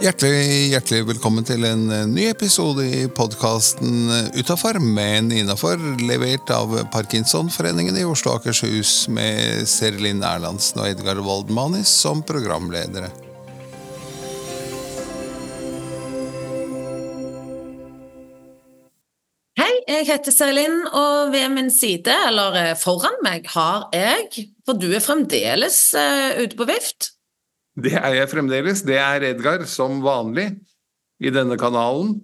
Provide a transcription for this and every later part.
Hjertelig, hjertelig velkommen til en eh, ny episode i podkasten Utafor, men innafor, levert av Parkinsonforeningen i Oslo og Akershus med Serlin Erlandsen og Edgar Woldmanis som programledere. Jeg heter Serilin, og ved min side, eller eh, foran meg, har jeg For du er fremdeles uh, ute på vift? Det er jeg fremdeles. Det er Edgar, som vanlig, i denne kanalen.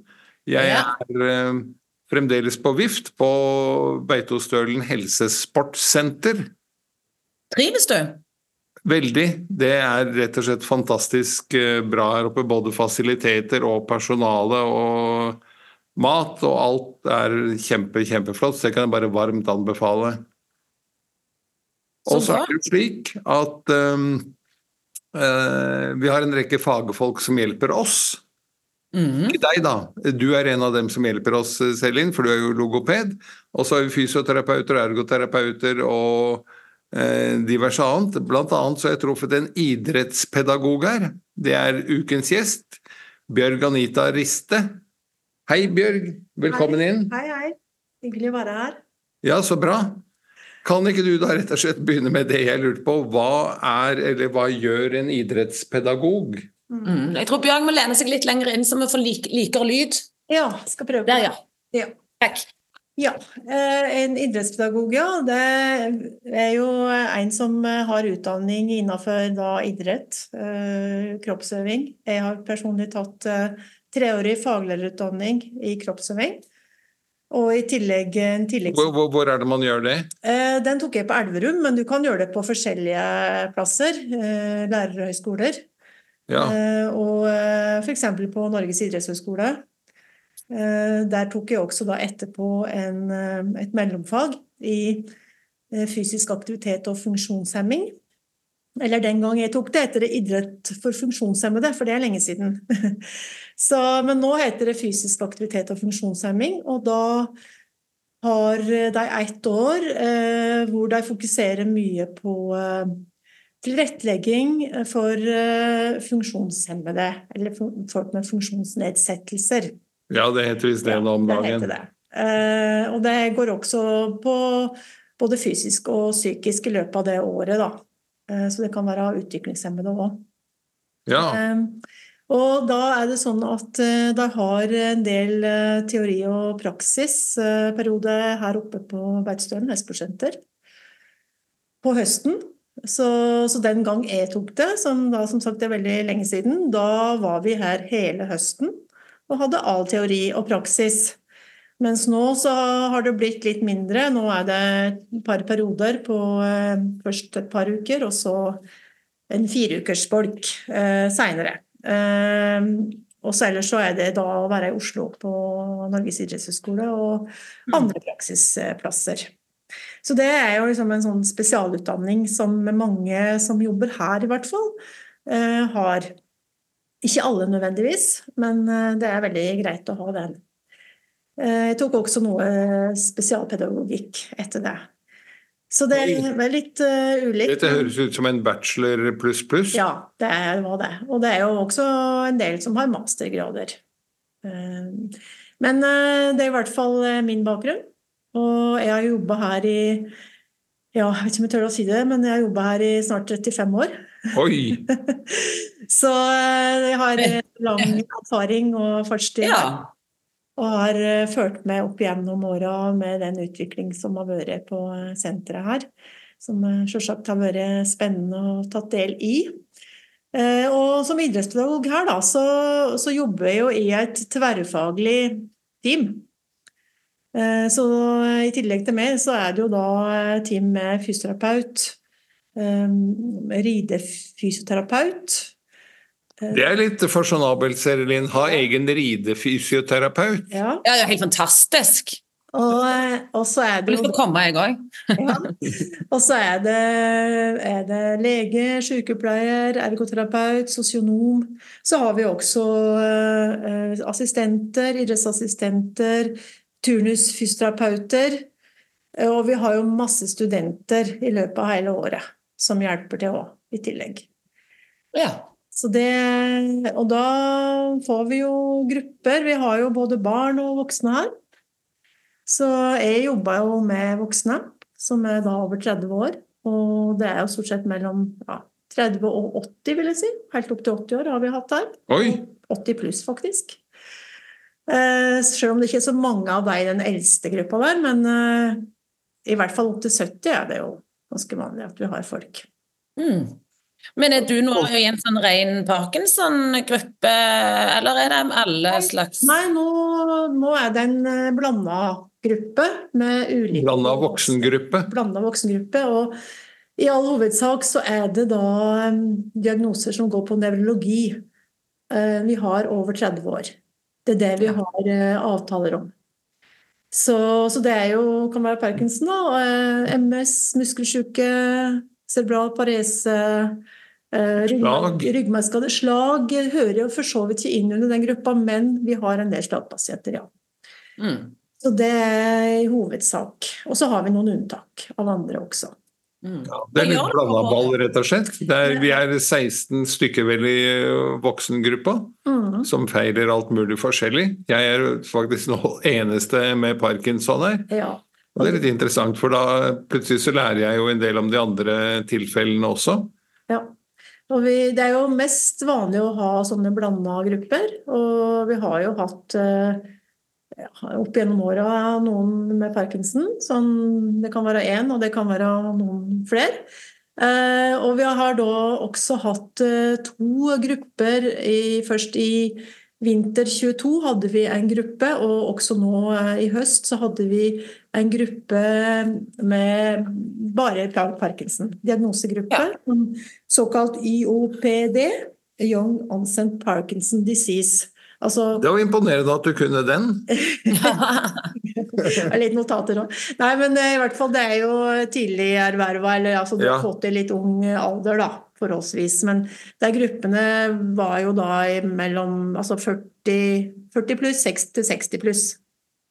Jeg ja. er uh, fremdeles på vift på Beitostølen helsesportsenter. Trives du? Veldig. Det er rett og slett fantastisk bra her oppe. Både fasiliteter og personale og mat, og alt er kjempe, kjempeflott, så det kan jeg bare varmt anbefale. Og så er det slik at um, uh, vi har en rekke fagfolk som hjelper oss. Mm. Ikke deg, da. Du er en av dem som hjelper oss, Selin, for du er jo logoped. Og så har vi fysioterapeuter og ergoterapeuter og eh, diverse annet. Blant annet så har jeg truffet en idrettspedagog her. Det er ukens gjest. Bjørg Anita Riste. Hei, Bjørg. Velkommen hei. inn. Hei, hei. Hyggelig å være her. Ja, så bra. Kan ikke du da rett og slett begynne med det jeg lurte på. Hva er, eller hva gjør en idrettspedagog? Mm. Jeg tror Bjørg må lene seg litt lenger inn, så vi får lik, likere lyd. Ja, skal prøve. Der, ja. ja. Takk. Ja, eh, en idrettspedagog, ja. Det er jo en som har utdanning innenfor da, idrett, eh, kroppsøving. Jeg har personlig tatt eh, treårig faglærerutdanning i kroppsøving. Og i tillegg en tilleggs... Hvor, hvor, er det man gjør det? Eh, den tok jeg på Elverum, men du kan gjøre det på forskjellige plasser. Eh, lærerhøyskoler. Ja. Eh, og f.eks. på Norges idrettshøgskole. Der tok jeg også da etterpå en, et mellomfag i fysisk aktivitet og funksjonshemming. Eller den gang jeg tok det, heter det idrett for funksjonshemmede, for det er lenge siden. Så, men nå heter det fysisk aktivitet og funksjonshemming, og da har de ett år eh, hvor de fokuserer mye på eh, tilrettelegging for eh, funksjonshemmede, eller folk med funksjonsnedsettelser. Ja, det heter visst det nå om dagen. Det det. Eh, og det går også på både fysisk og psykisk i løpet av det året, da. Eh, så det kan være utviklingshemmede òg. Ja. Eh, og da er det sånn at eh, de har en del teori og praksisperiode her oppe på Beitostølen helsesportsenter på høsten. Så, så, den gang jeg tok det, som da som sagt er veldig lenge siden, da var vi her hele høsten og hadde all teori og praksis. Mens nå så har det blitt litt mindre. Nå er det et par perioder på eh, først et par uker, og så en fireukersbolk eh, seinere. Eh, og så ellers så er det da å være i Oslo på Norges idrettshøgskole og mm. andre praksisplasser. Så det er jo liksom en sånn spesialutdanning som mange som jobber her, i hvert fall, eh, har. Ikke alle nødvendigvis, men eh, det er veldig greit å ha den. Eh, jeg tok også noe spesialpedagogikk etter det. Så det er litt uh, ulikt. Dette høres ut som en bachelor pluss pluss? Ja, det var det. Og det er jo også en del som har mastergrader. Uh, men uh, det er i hvert fall min bakgrunn. Og jeg har jobba her i ja, jeg vet ikke om jeg tør å si det, men jeg har jobba her i snart 35 år. Oi! Så jeg har lang erfaring og fartstid. Ja. Og har eh, ført meg opp gjennom åra med den utvikling som har vært på eh, senteret her. Som eh, selvsagt har vært spennende å tatt del i. Og som idrettspedagog her, da, så, så jobber jeg jo i et tverrfaglig team. Så i tillegg til meg, så er det jo da team med fysioterapeut, ridefysioterapeut, det er litt fasjonabelt, Serelin. Ha egen ridefysioterapeut. Ja. ja, det er helt fantastisk. Og, og, så er det jo Du får komme, jeg òg. ja. Og så er det, er det lege, sykepleier, ergoterapeut, sosionom. Så har vi også uh, assistenter, idrettsassistenter, turnusfysioterapeuter. Og vi har jo masse studenter i løpet av hele året som hjelper til òg, i tillegg. Ja. Så det, og da får vi jo grupper. Vi har jo både barn og voksne her. Så jeg jobber jo med voksne, som er da over 30 år. Og det er jo stort sett mellom ja, 30 og 80, vil jeg si. Helt opp til 80 år har vi hatt her. Oi! 80 pluss, faktisk. Eh, selv om det ikke er så mange av deg i den eldste gruppa der, men eh, i hvert fall opp til 70 er det jo ganske vanlig at vi har folk. Mm. Men er du nå i en sånn ren Parkinson-gruppe, eller er det alle slags Nei, nå, nå er det en eh, blanda gruppe med ulike Blanda voksengruppe. Blanda voksengruppe. Og i all hovedsak så er det da um, diagnoser som går på nevrologi. Eh, vi har over 30 år. Det er det vi har eh, avtaler om. Så, så det er jo, kan være Parkinson, da, MS, muskelsjuke, cerebral parese, eh, Slag. ryggmargskade. Slag hører jo for så vidt ikke inn under den gruppa, men vi har en del slagpasienter, ja. mm. Så det er i hovedsak. Og så har vi noen unntak av andre også. Mm. Ja, det er litt blanda ball, rett og slett. Det er, vi er 16 stykker vel i voksengruppa Mm. som feiler alt mulig forskjellig. Jeg er faktisk den eneste med parkinson her. Ja. Og det er litt interessant, for da plutselig så lærer jeg jo en del om de andre tilfellene også. ja. Og vi, det er jo mest vanlig å ha sånne blanda grupper, og vi har jo hatt eh, ja, opp gjennom åra noen med parkinson. Sånn, det kan være én, og det kan være noen flere. Eh, og vi har da også hatt eh, to grupper i, først i Vinter 22 hadde vi en gruppe, og også nå eh, i høst så hadde vi en gruppe med bare parkinson. Diagnosegruppe. Såkalt IOPD. Young Onset Parkinson Disease. Altså Det var imponerende at du kunne den. det er litt notater òg. Nei, men eh, i hvert fall det er jo tidlig erverva, eller altså du Ja. har fått i litt ung alder, da, forholdsvis. Men de gruppene var jo da mellom altså 40, 40 pluss, 60 til 60 pluss.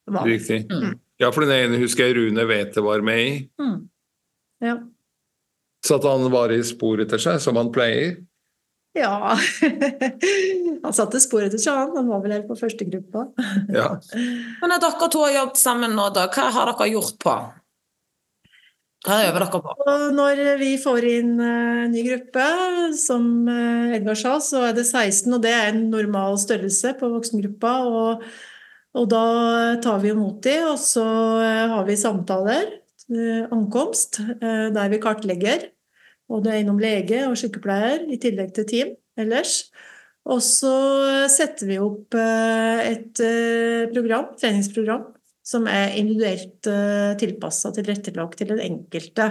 Var. Riktig. Mm. Ja, for den ene husker jeg Rune Wæthe var med i. Mm. Ja. Så at han var i spor etter seg, som han pleier. ja. Han satte spor etter seg, han. Han var vel helt på første gruppa. Ja. Men når dere to har jobbet sammen nå, da, hva har dere gjort på? Hva øver dere på? Og når vi får inn uh, en ny gruppe, som uh, Edgar sa, så er det 16, og det er en normal størrelse på voksengruppa. Og, og da tar vi imot de, og så eh, har vi samtaler, eh, ankomst, eh, der vi kartlegger. Og det er innom lege og sykepleier, i tillegg til team ellers. Og så setter vi opp eh, et eh, program, treningsprogram, som er individuelt tilpassa tilrettelagt til den enkelte.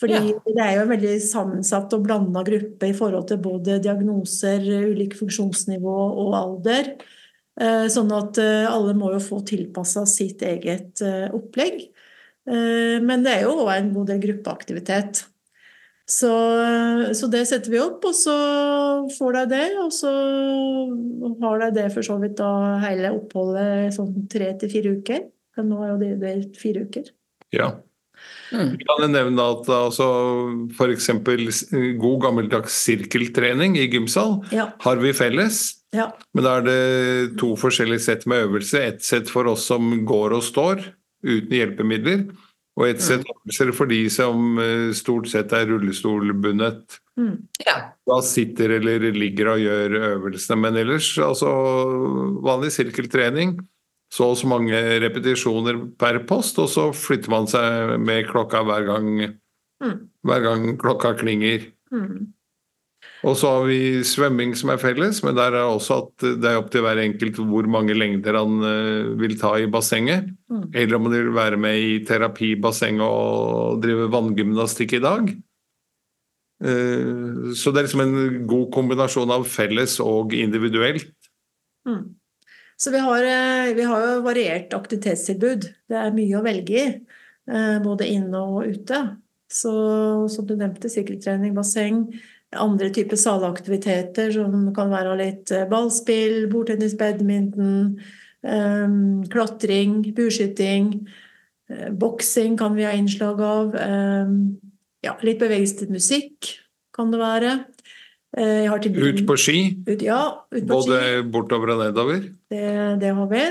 Fordi Ja. det er jo en veldig sammensatt og blanda gruppe i forhold til både diagnoser, ulike funksjonsnivå og alder. Eh, Sånn at eh, alle må jo få tilpassa sitt eget eh, opplegg. Eh, Men det er jo òg en god del gruppeaktivitet. Så, så det setter vi opp, og så får de det. Og så har de det for så vidt da hele oppholdet sånn tre til fire uker. Men nå er jo det delt fire uker. ja. Mm. Vi kan nevne at altså, f.eks. god gammeldags sirkeltrening i gymsal Ja. har vi felles. ja. Men da er det to forskjellige sett med øvelse. Ett sett for oss som går og står uten hjelpemidler, og ett sett øvelser for de som eh, stort sett er rullestolbundet. Mm. Ja. Da sitter eller ligger og gjør øvelsene. Men ellers, altså vanlig sirkeltrening. Så og så mange repetisjoner per post, og så flytter man seg med klokka hver gang, Mm. hver gang klokka klinger. Mm. Og så har vi svømming som er felles, men der er også at det er opp til hver enkelt hvor mange lengder han eh, vil ta i bassenget. Mm. Eller om han vil være med i terapibassenget og drive vanngymnastikk i dag. Eh, Så det er liksom en god kombinasjon av felles og individuelt. Mm. Så vi har, eh, vi har jo variert aktivitetstilbud. Det er mye å velge i, både inne og ute. Så som du nevnte, sykkeltrening, basseng, andre typer salaktiviteter som kan være litt eh, ballspill, bordtennis, badminton, eh, klatring, bueskyting, eh, boksing kan vi ha innslag av. eh, Ja, litt bevegelse til musikk kan det være. Tilbud Ut på ski? Ut, ja, ut på Både ski. bortover og nedover? Det, det har vi.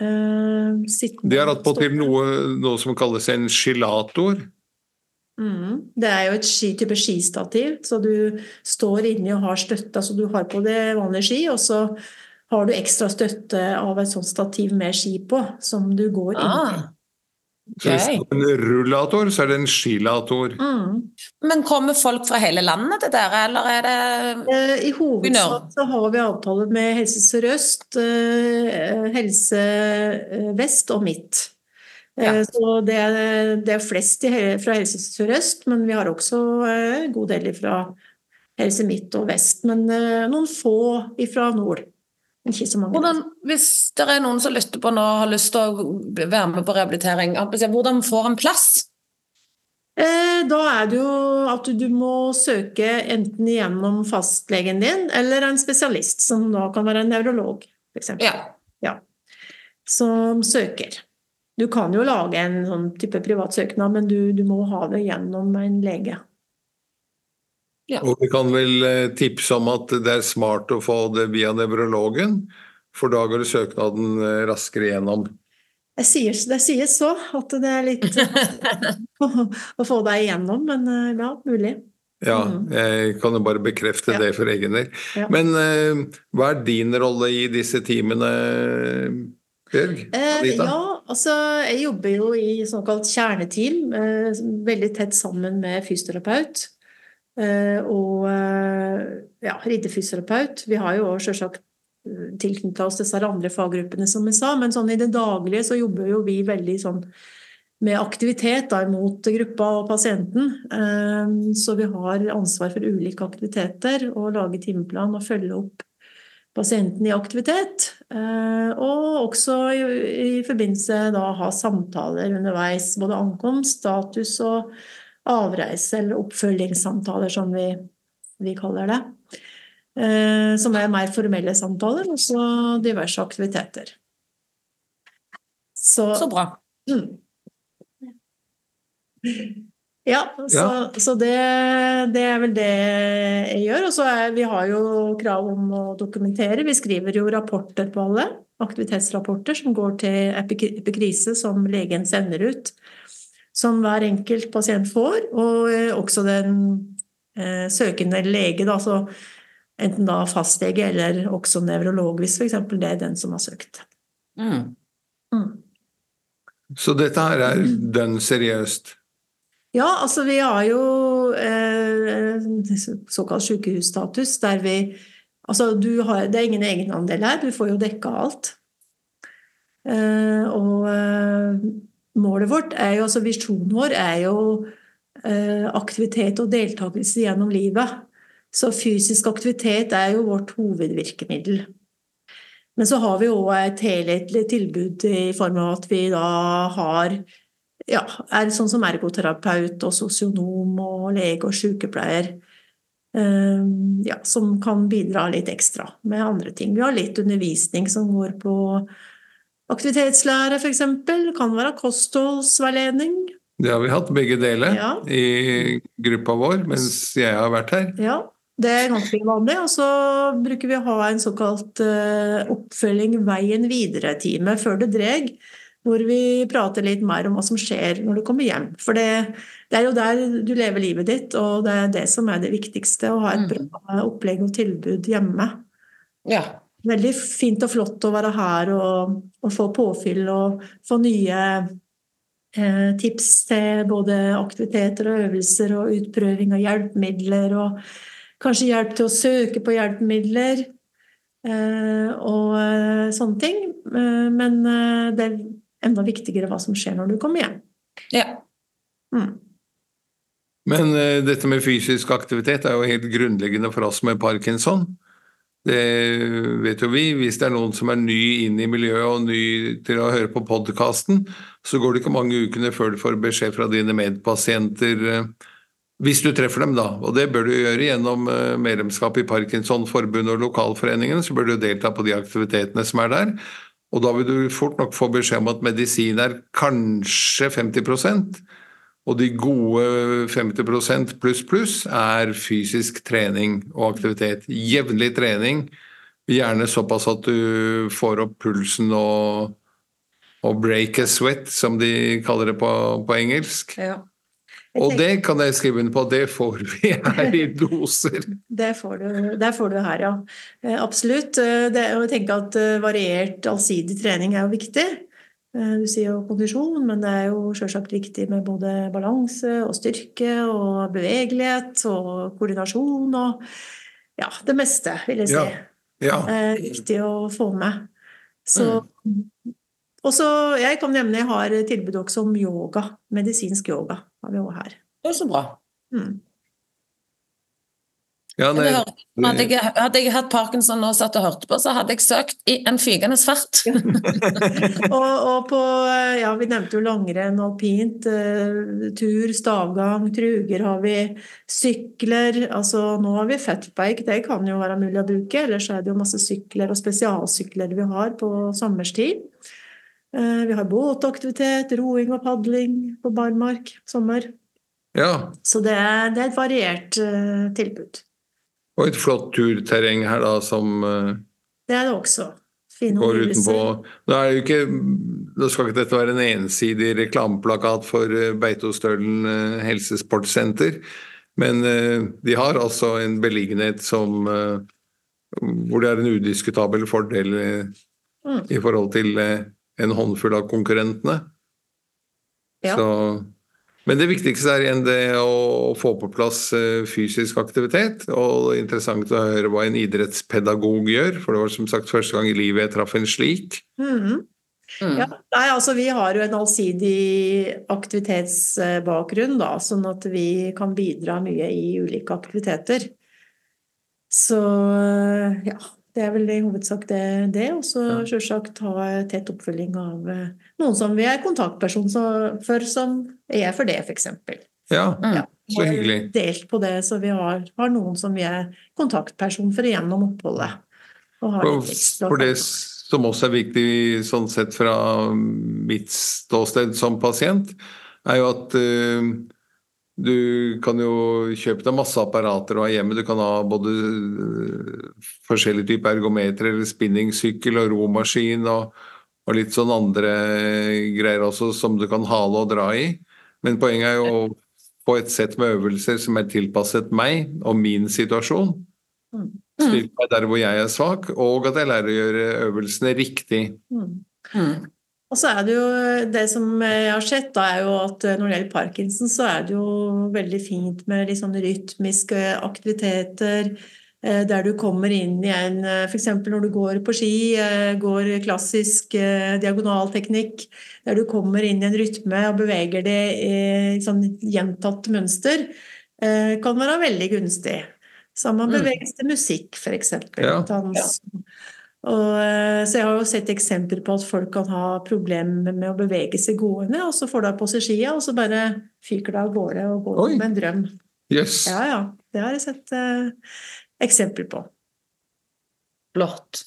Eh, De har attpåtil noe, noe som kalles en skilator. Mm. Det er jo et ski, type skistativ, så du står inni og har støtte. Altså du har på det vanlige ski, og så har du ekstra støtte av et sånt stativ med ski på, som du går inn i. Ah, Så hvis det er en rullator, så er det en skilator. Mm. Men kommer folk fra hele landet til dere, eller er det Eh, I hovedsak så har vi avtaler med Helse Sør-Øst, eh, Helse eh, Vest og Midt. Eh, Ja. Så det det er flest fra Helse Sør-Øst, men vi har også eh, en god del fra Helse Midt og Vest. Men eh, noen få fra nord. Men Ikke så mange. hvordan, Hvis det er noen som lytter på nå og har lyst til å være med på rehabilitering, hvordan får en plass? Eh, Da er det jo at du, må søke enten gjennom fastlegen din eller en spesialist, som da kan være en nevrolog, f.eks. Ja. som søker. Du kan jo lage en sånn type privat søknad, men du, du må ha det gjennom en lege. ja. Og vi kan vel eh, tipse om at det er smart å få det via nevrologen, for da går søknaden eh, raskere gjennom. Det sies, det sies så, at det er litt å få deg igjennom, men eh, ja, mulig. Ja, Mm. jeg kan jo bare bekrefte Ja. det for egen del. Ja. Men hva er din rolle i disse teamene, Bjørg? Eh, Anita? ja, altså jeg jobber jo i såkalt kjerneteam, eh, veldig tett sammen med fysioterapeut. Eh, og eh, ja, ridefysioterapeut. Vi har jo selvsagt tilknyttet oss disse andre faggruppene, som jeg sa, men sånn i det daglige så jobber jo vi veldig sånn med aktivitet da, mot gruppa og pasienten. Så vi har ansvar for ulike aktiviteter og lage timeplan og følge opp pasienten i aktivitet. Eh, Og også i, forbindelse da ha samtaler underveis, både ankomst, status og avreise, eller oppfølgingssamtaler som vi, vi kaller det. Eh, Som er mer formelle samtaler, og så diverse aktiviteter. Så, Så bra. Mm. Ja, så, Ja. så det, det er vel det jeg gjør. Og så er vi har jo krav om å dokumentere. Vi skriver jo rapporter på alle. Aktivitetsrapporter som går til epikrise, som legen sender ut. Som hver enkelt pasient får. Og eh, også den eh, søkende lege, da, så enten da fastlege eller også nevrolog, hvis f.eks. det er den som har søkt. Mm. Mm. Så dette her er dønn seriøst. Ja, altså vi har jo eh, såkalt sykehusstatus, der vi Altså har, det er ingen egenandel her, du får jo dekka alt. Eh, og eh, målet vårt er jo, altså visjonen vår er jo eh, aktivitet og deltakelse gjennom livet. Så fysisk aktivitet er jo vårt hovedvirkemiddel. Men så har vi òg et helhetlig tilbud i form av at vi da har ja, er sånn som ergoterapeut og sosionom og lege og sykepleier. eh, ja, som kan bidra litt ekstra med andre ting. Vi har litt undervisning som går på aktivitetslære, f.eks. Kan være kostholdsveiledning. Det har vi hatt begge deler Ja. i gruppa vår mens jeg har vært her. Ja, det er ganske vanlig. Og så bruker vi å ha en såkalt uh, oppfølging veien videre-time før det dreg. Hvor vi prater litt mer om hva som skjer når du kommer hjem. For det, det er jo der du lever livet ditt, og det er det som er det viktigste. Å ha et bra opplegg og tilbud hjemme. Ja. Veldig fint og flott å være her og, og få påfyll og få nye eh, tips til både aktiviteter og øvelser og utprøving av hjelpemidler og kanskje hjelp til å søke på hjelpemidler eh, og eh, sånne ting. Eh, men eh, det enda viktigere hva som skjer når du kommer hjem. ja. Mm. Men uh, dette med fysisk aktivitet er jo helt grunnleggende for oss med parkinson. Det vet jo vi. Hvis det er noen som er ny inn i miljøet og ny til å høre på podkasten, så går det ikke mange ukene før du får beskjed fra dine medpasienter eh, hvis du treffer dem, da. Og det bør du gjøre gjennom eh, medlemskap i Parkinsonforbundet og lokalforeningen. Så bør du delta på de aktivitetene som er der. Og da vil du fort nok få beskjed om at medisin er kanskje 50% Og de gode 50% pluss pluss er fysisk trening og aktivitet. Jevnlig trening. Gjerne såpass at du får opp pulsen og, og break a sweat, som de kaller det på, på engelsk. Ja. Og det kan jeg skrive under på, det får vi her i doser. Det får du, det får du her, ja. Eh, absolutt. Eh, det, jeg tenker at eh, variert, allsidig trening er jo viktig. Du sier jo kondisjon, men det er jo selvsagt viktig med både balanse og styrke og bevegelighet og koordinasjon og ja, det meste, vil jeg si. Ja. Ja. er viktig å få med. Så mm. Og så, Jeg kan nevne jeg har tilbud også om yoga. Medisinsk yoga har vi også her. Det er så bra. Mm. Ja, nei, hadde, jeg, hadde, jeg, hatt parkinson og satt og hørte på, så hadde jeg søkt i en fygende fart. og, og, på Ja, vi nevnte jo langrenn, alpint, uh, tur, stavgang, truger har vi. Sykler. Altså nå har vi fatbike, det kan jo være mulig å bruke. Ellers er det jo masse sykler og spesialsykler vi har på sommerstid. Uh, vi har båtaktivitet, roing og padling på barmark sommer. Ja. Så det er, det er et variert uh, tilbud. Og et flott turterreng her, da, som uh, Det er det også. Fine går utenpå. Da, er ikke, da, skal ikke dette være en ensidig reklameplakat for uh, Beitostølen helsesportsenter, men de har altså en beliggenhet som hvor det er en udiskutabel fordel mm. i forhold til en håndfull av konkurrentene. Ja. Så men det viktigste er igjen det å få på plass eh, fysisk aktivitet. Og interessant å høre hva en idrettspedagog gjør, for det var som sagt første gang i livet jeg traff en slik. Mm. Mm. Ja, nei, altså Vi har jo en allsidig aktivitetsbakgrunn, da, sånn at vi kan bidra mye i ulike aktiviteter. Så ja, det er vel i hovedsak det. det og så ja. selvsagt ha tett oppfølging av eh, noen som vi er kontaktperson for, som er for det, f.eks. Ja, ja, så hyggelig. Delt på det, så vi har, har, noen som vi er kontaktperson for gjennom oppholdet. for, for det som også er viktig sånn sett fra mitt ståsted som pasient, er jo at uh, du kan jo kjøpe deg masse apparater og ha hjemme. Du kan ha både eh, forskjellige typer ergometer eller spinningsykkel og romaskin og, og, litt sånn andre greier også som du kan hale og dra i. Men poenget er jo å få et sett med øvelser som er tilpasset meg og min situasjon. Mm. Meg der hvor jeg er svak, og at jeg lærer å gjøre øvelsene riktig. Mm. Og så er det jo det som jeg har sett, da er jo at når det gjelder parkinson, så er det jo veldig fint med sånn rytmiske aktiviteter eh, der du kommer inn i en eh, F.eks. når du går på ski, eh, går klassisk diagonalteknikk, der du kommer inn i en rytme og beveger det i sånn gjentatt mønster, kan være veldig gunstig. Samme mm. bevegelse til musikk, f.eks. Ja. Dans. Ja. Og, eh, så jeg har jo sett eksempler på at folk kan ha problemer med å bevege seg gående, og så får du på seg skia, og så bare fyker du av gårde og går Oi. med en drøm. Yes. Ja, ja. Det har jeg sett eh, eksempler på. Flott.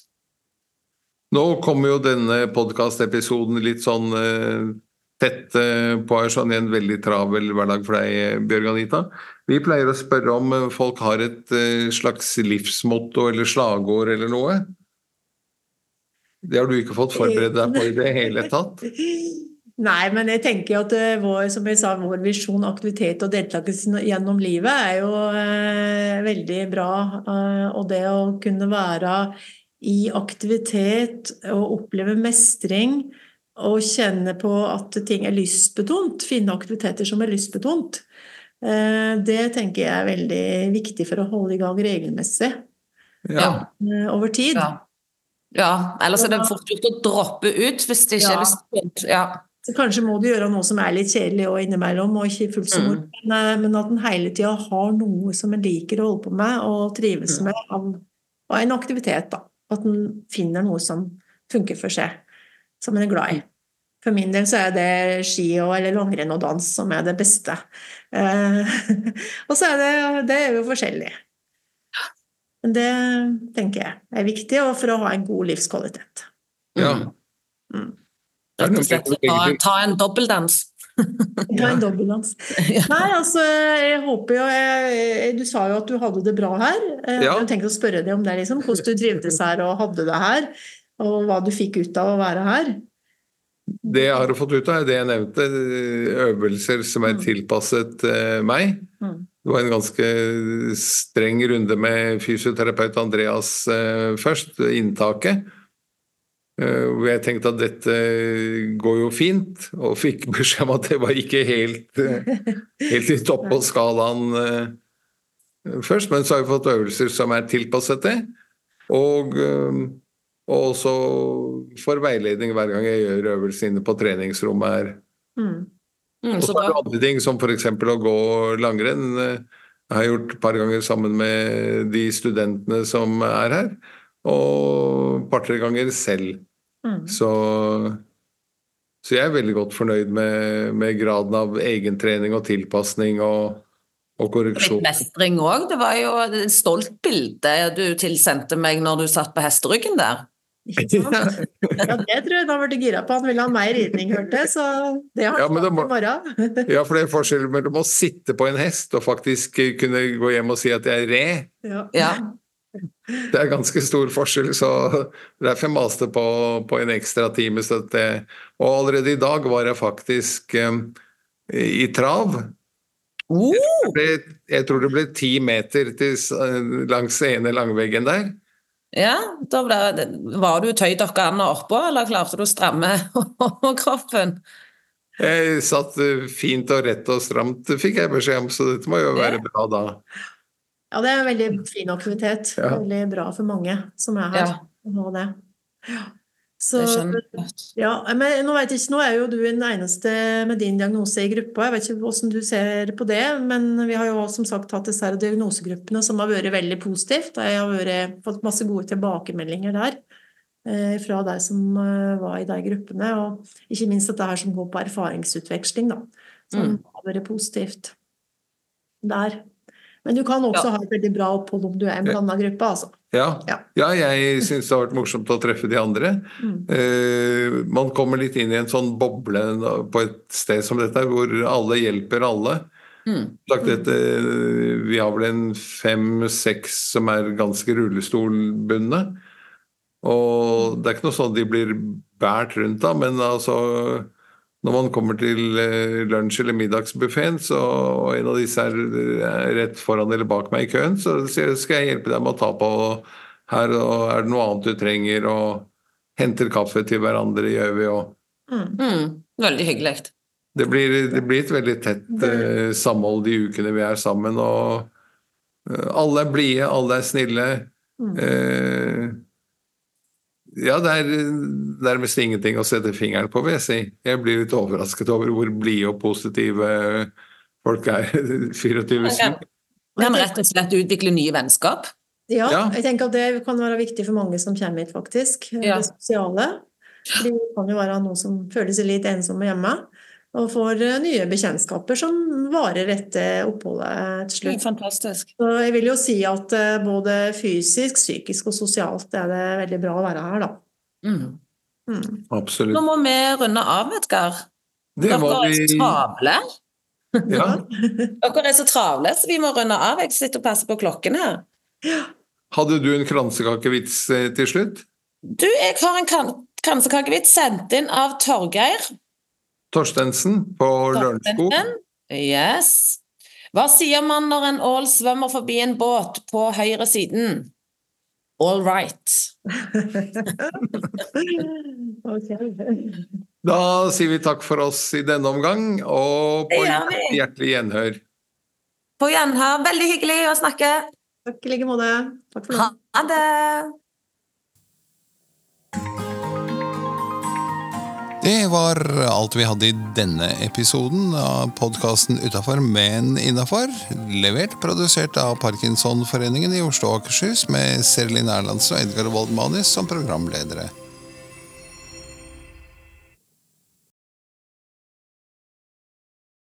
Nå kommer jo denne podkastepisoden litt sånn eh, tett eh, på her, sånn i en veldig travel hverdag for deg, Bjørg Anita. Vi pleier å spørre om folk har et eh, slags livsmotto eller slagord eller noe. Det har du ikke fått forberedt deg på i det hele tatt? Nei, men jeg tenker at eh, vår, som jeg sa, vår visjon, aktivitet og deltakelse gjennom livet er jo eh, veldig bra. Eh, og det å kunne være i aktivitet og oppleve mestring og kjenne på at ting er lystbetont, finne aktiviteter som er lystbetont, eh, det tenker jeg er veldig viktig for å holde i gang regelmessig ja. Eh, over tid. Ja. Ja, ellers er det fort gjort å droppe ut hvis det ikke ja. er lyst ja. Så kanskje må du gjøre noe som er litt kjedelig og innimellom, og ikke fullt så mm. moro, mm. men, men, at en hele tida har noe som en liker å holde på med og trives mm. med, av, av, en aktivitet. da. At en finner noe som funker for seg, som en er glad i. For min del så er det ski og, eller langrenn og dans som er det beste. Eh, og så er det, det er jo forskjellig. Men det tenker jeg er viktig for å ha en god livskvalitet. Ja. Mm. Rett og slett ta, ta en dobbeltdans. Ta en dobbeltdans. Nei, altså, jeg håper jo jeg, Du sa jo at du hadde det bra her. Jeg Ja. hadde tenkt å spørre deg om det, liksom. Hvordan du trivdes her og hadde det her. Og hva du fikk ut av å være her. Det jeg har fått ut av, er det jeg nevnte, øvelser som er Mm. tilpasset eh, meg. Mm. Det var en ganske streng runde med fysioterapeut Andreas eh, først, inntaket. Eh, hvor jeg tenkte at dette går jo fint, og fikk beskjed om at det var ikke helt, eh, helt i topp på skalaen først. Men så har vi fått øvelser som er tilpasset det. Og, og også får veiledning hver gang jeg gjør øvelser inne på treningsrommet her. Mm. Mm, Og så er det andre ting, som f.eks. å gå langrenn. Jeg har gjort et par ganger sammen med de studentene som er her, og et par-tre ganger selv. Mm. Så, så jeg er veldig godt fornøyd med, med graden av egentrening og tilpasning og, og korreksjon. mestring òg. Det var jo et stolt bilde du tilsendte meg når du satt på hesteryggen der. Ikke sant? Ja, det tror jeg han ble gira på. Han ville ha mer ridning, hørte jeg, så det har han ja, må- i morgen. Ja, for det er forskjell mellom å sitte på en hest og faktisk kunne gå hjem og si at jeg er re. Ja. Ja. Det er ganske stor forskjell, så derfor jeg maste på, på en ekstra time. Så at det, og allerede i dag var jeg faktisk um, i trav. Uh, tror ble, jeg tror det ble ti meter til, langs ene langveggen der. Ja, da ble, var du tøyd dere an og oppå, eller klarte du å stramme kroppen? Jeg satt eh, fint og rett og stramt, fikk jeg beskjed om, så dette må jo være bra da. ja, det er en veldig fin aktivitet. Ja. Veldig bra for mange som er her. Ja. ha det. Ja. Så, ja, men nå, vet jeg ikke, nå er jo du den eneste med din diagnose i gruppa. Jeg vet ikke hvordan du ser på det, men vi har jo som sagt hatt disse diagnosegruppene som har vært veldig positivt. Jeg har vært, fått masse gode tilbakemeldinger der eh, fra deg som eh, var i de gruppene. Og ikke minst dette her som går på erfaringsutveksling, da, som Mm. har vært positivt der. Men du kan også Ja. ha et veldig bra opphold om du er i en blanda gruppe, altså. Ja, Ja. jeg syns det har vært morsomt å treffe de andre. Mm. Eh, man kommer litt inn i en sånn boble på et sted som dette, hvor alle hjelper alle. Mm. Dette, vi har vel en fem-seks som er ganske rullestolbundne. Og det er ikke noe sånn de blir båret rundt da, men altså når man kommer til eh, lunsj- eller middagsbuffeen, og en av disse er er rett foran eller bak meg i køen, så skal jeg hjelpe deg med å ta på her, og er det noe annet du trenger, og henter kaffe til hverandre, gjør vi, og Mm. Mm. Veldig hyggelig. det blir, det blir et veldig tett eh, samhold de ukene vi er sammen, og eh, alle er blide, alle er snille. Mm. Eh, ja, det er nærmest ingenting å sette fingeren på, vil jeg si. Jeg blir litt overrasket over hvor blide og positive folk er 24-7. Kan, kan rett og slett utvikle nye vennskap. Ja, Ja. jeg tenker at det kan være viktig for mange som kommer hit, faktisk. Ja. Det sosiale. Det kan jo være noen som føler seg litt ensomme hjemme, og får eh, nye bekjentskaper som varer etter oppholdet til slutt. Fantastisk. Så jeg vil jo si at eh, både fysisk, psykisk og sosialt er det veldig bra å være her, da. Mm. Mm. Absolutt. Nå må vi runde av, Edgar. Det Dere er så travle. ja. Dere er så travle, så vi må runde av. Jeg sitter og passer på klokken her. Hadde du en kransekakevits eh, til slutt? Du, jeg har en kransekakevits sendt inn av Torgeir. Torstensen på Lørenskog? Yes. Hva sier man når en ål svømmer forbi en båt på høyre siden? All right. Da sier vi takk for oss i denne omgang, og på hjertelig gjenhør. På gjenhør. Veldig hyggelig å snakke. Takk i like måte. Takk for nå. Ha det. Det var alt vi hadde i denne episoden av podkasten Utafor, men innafor. Levert, produsert av Parkinsonforeningen i Oslo og Akershus med Serlin Erlandsen og Edgar Woldmanis som programledere.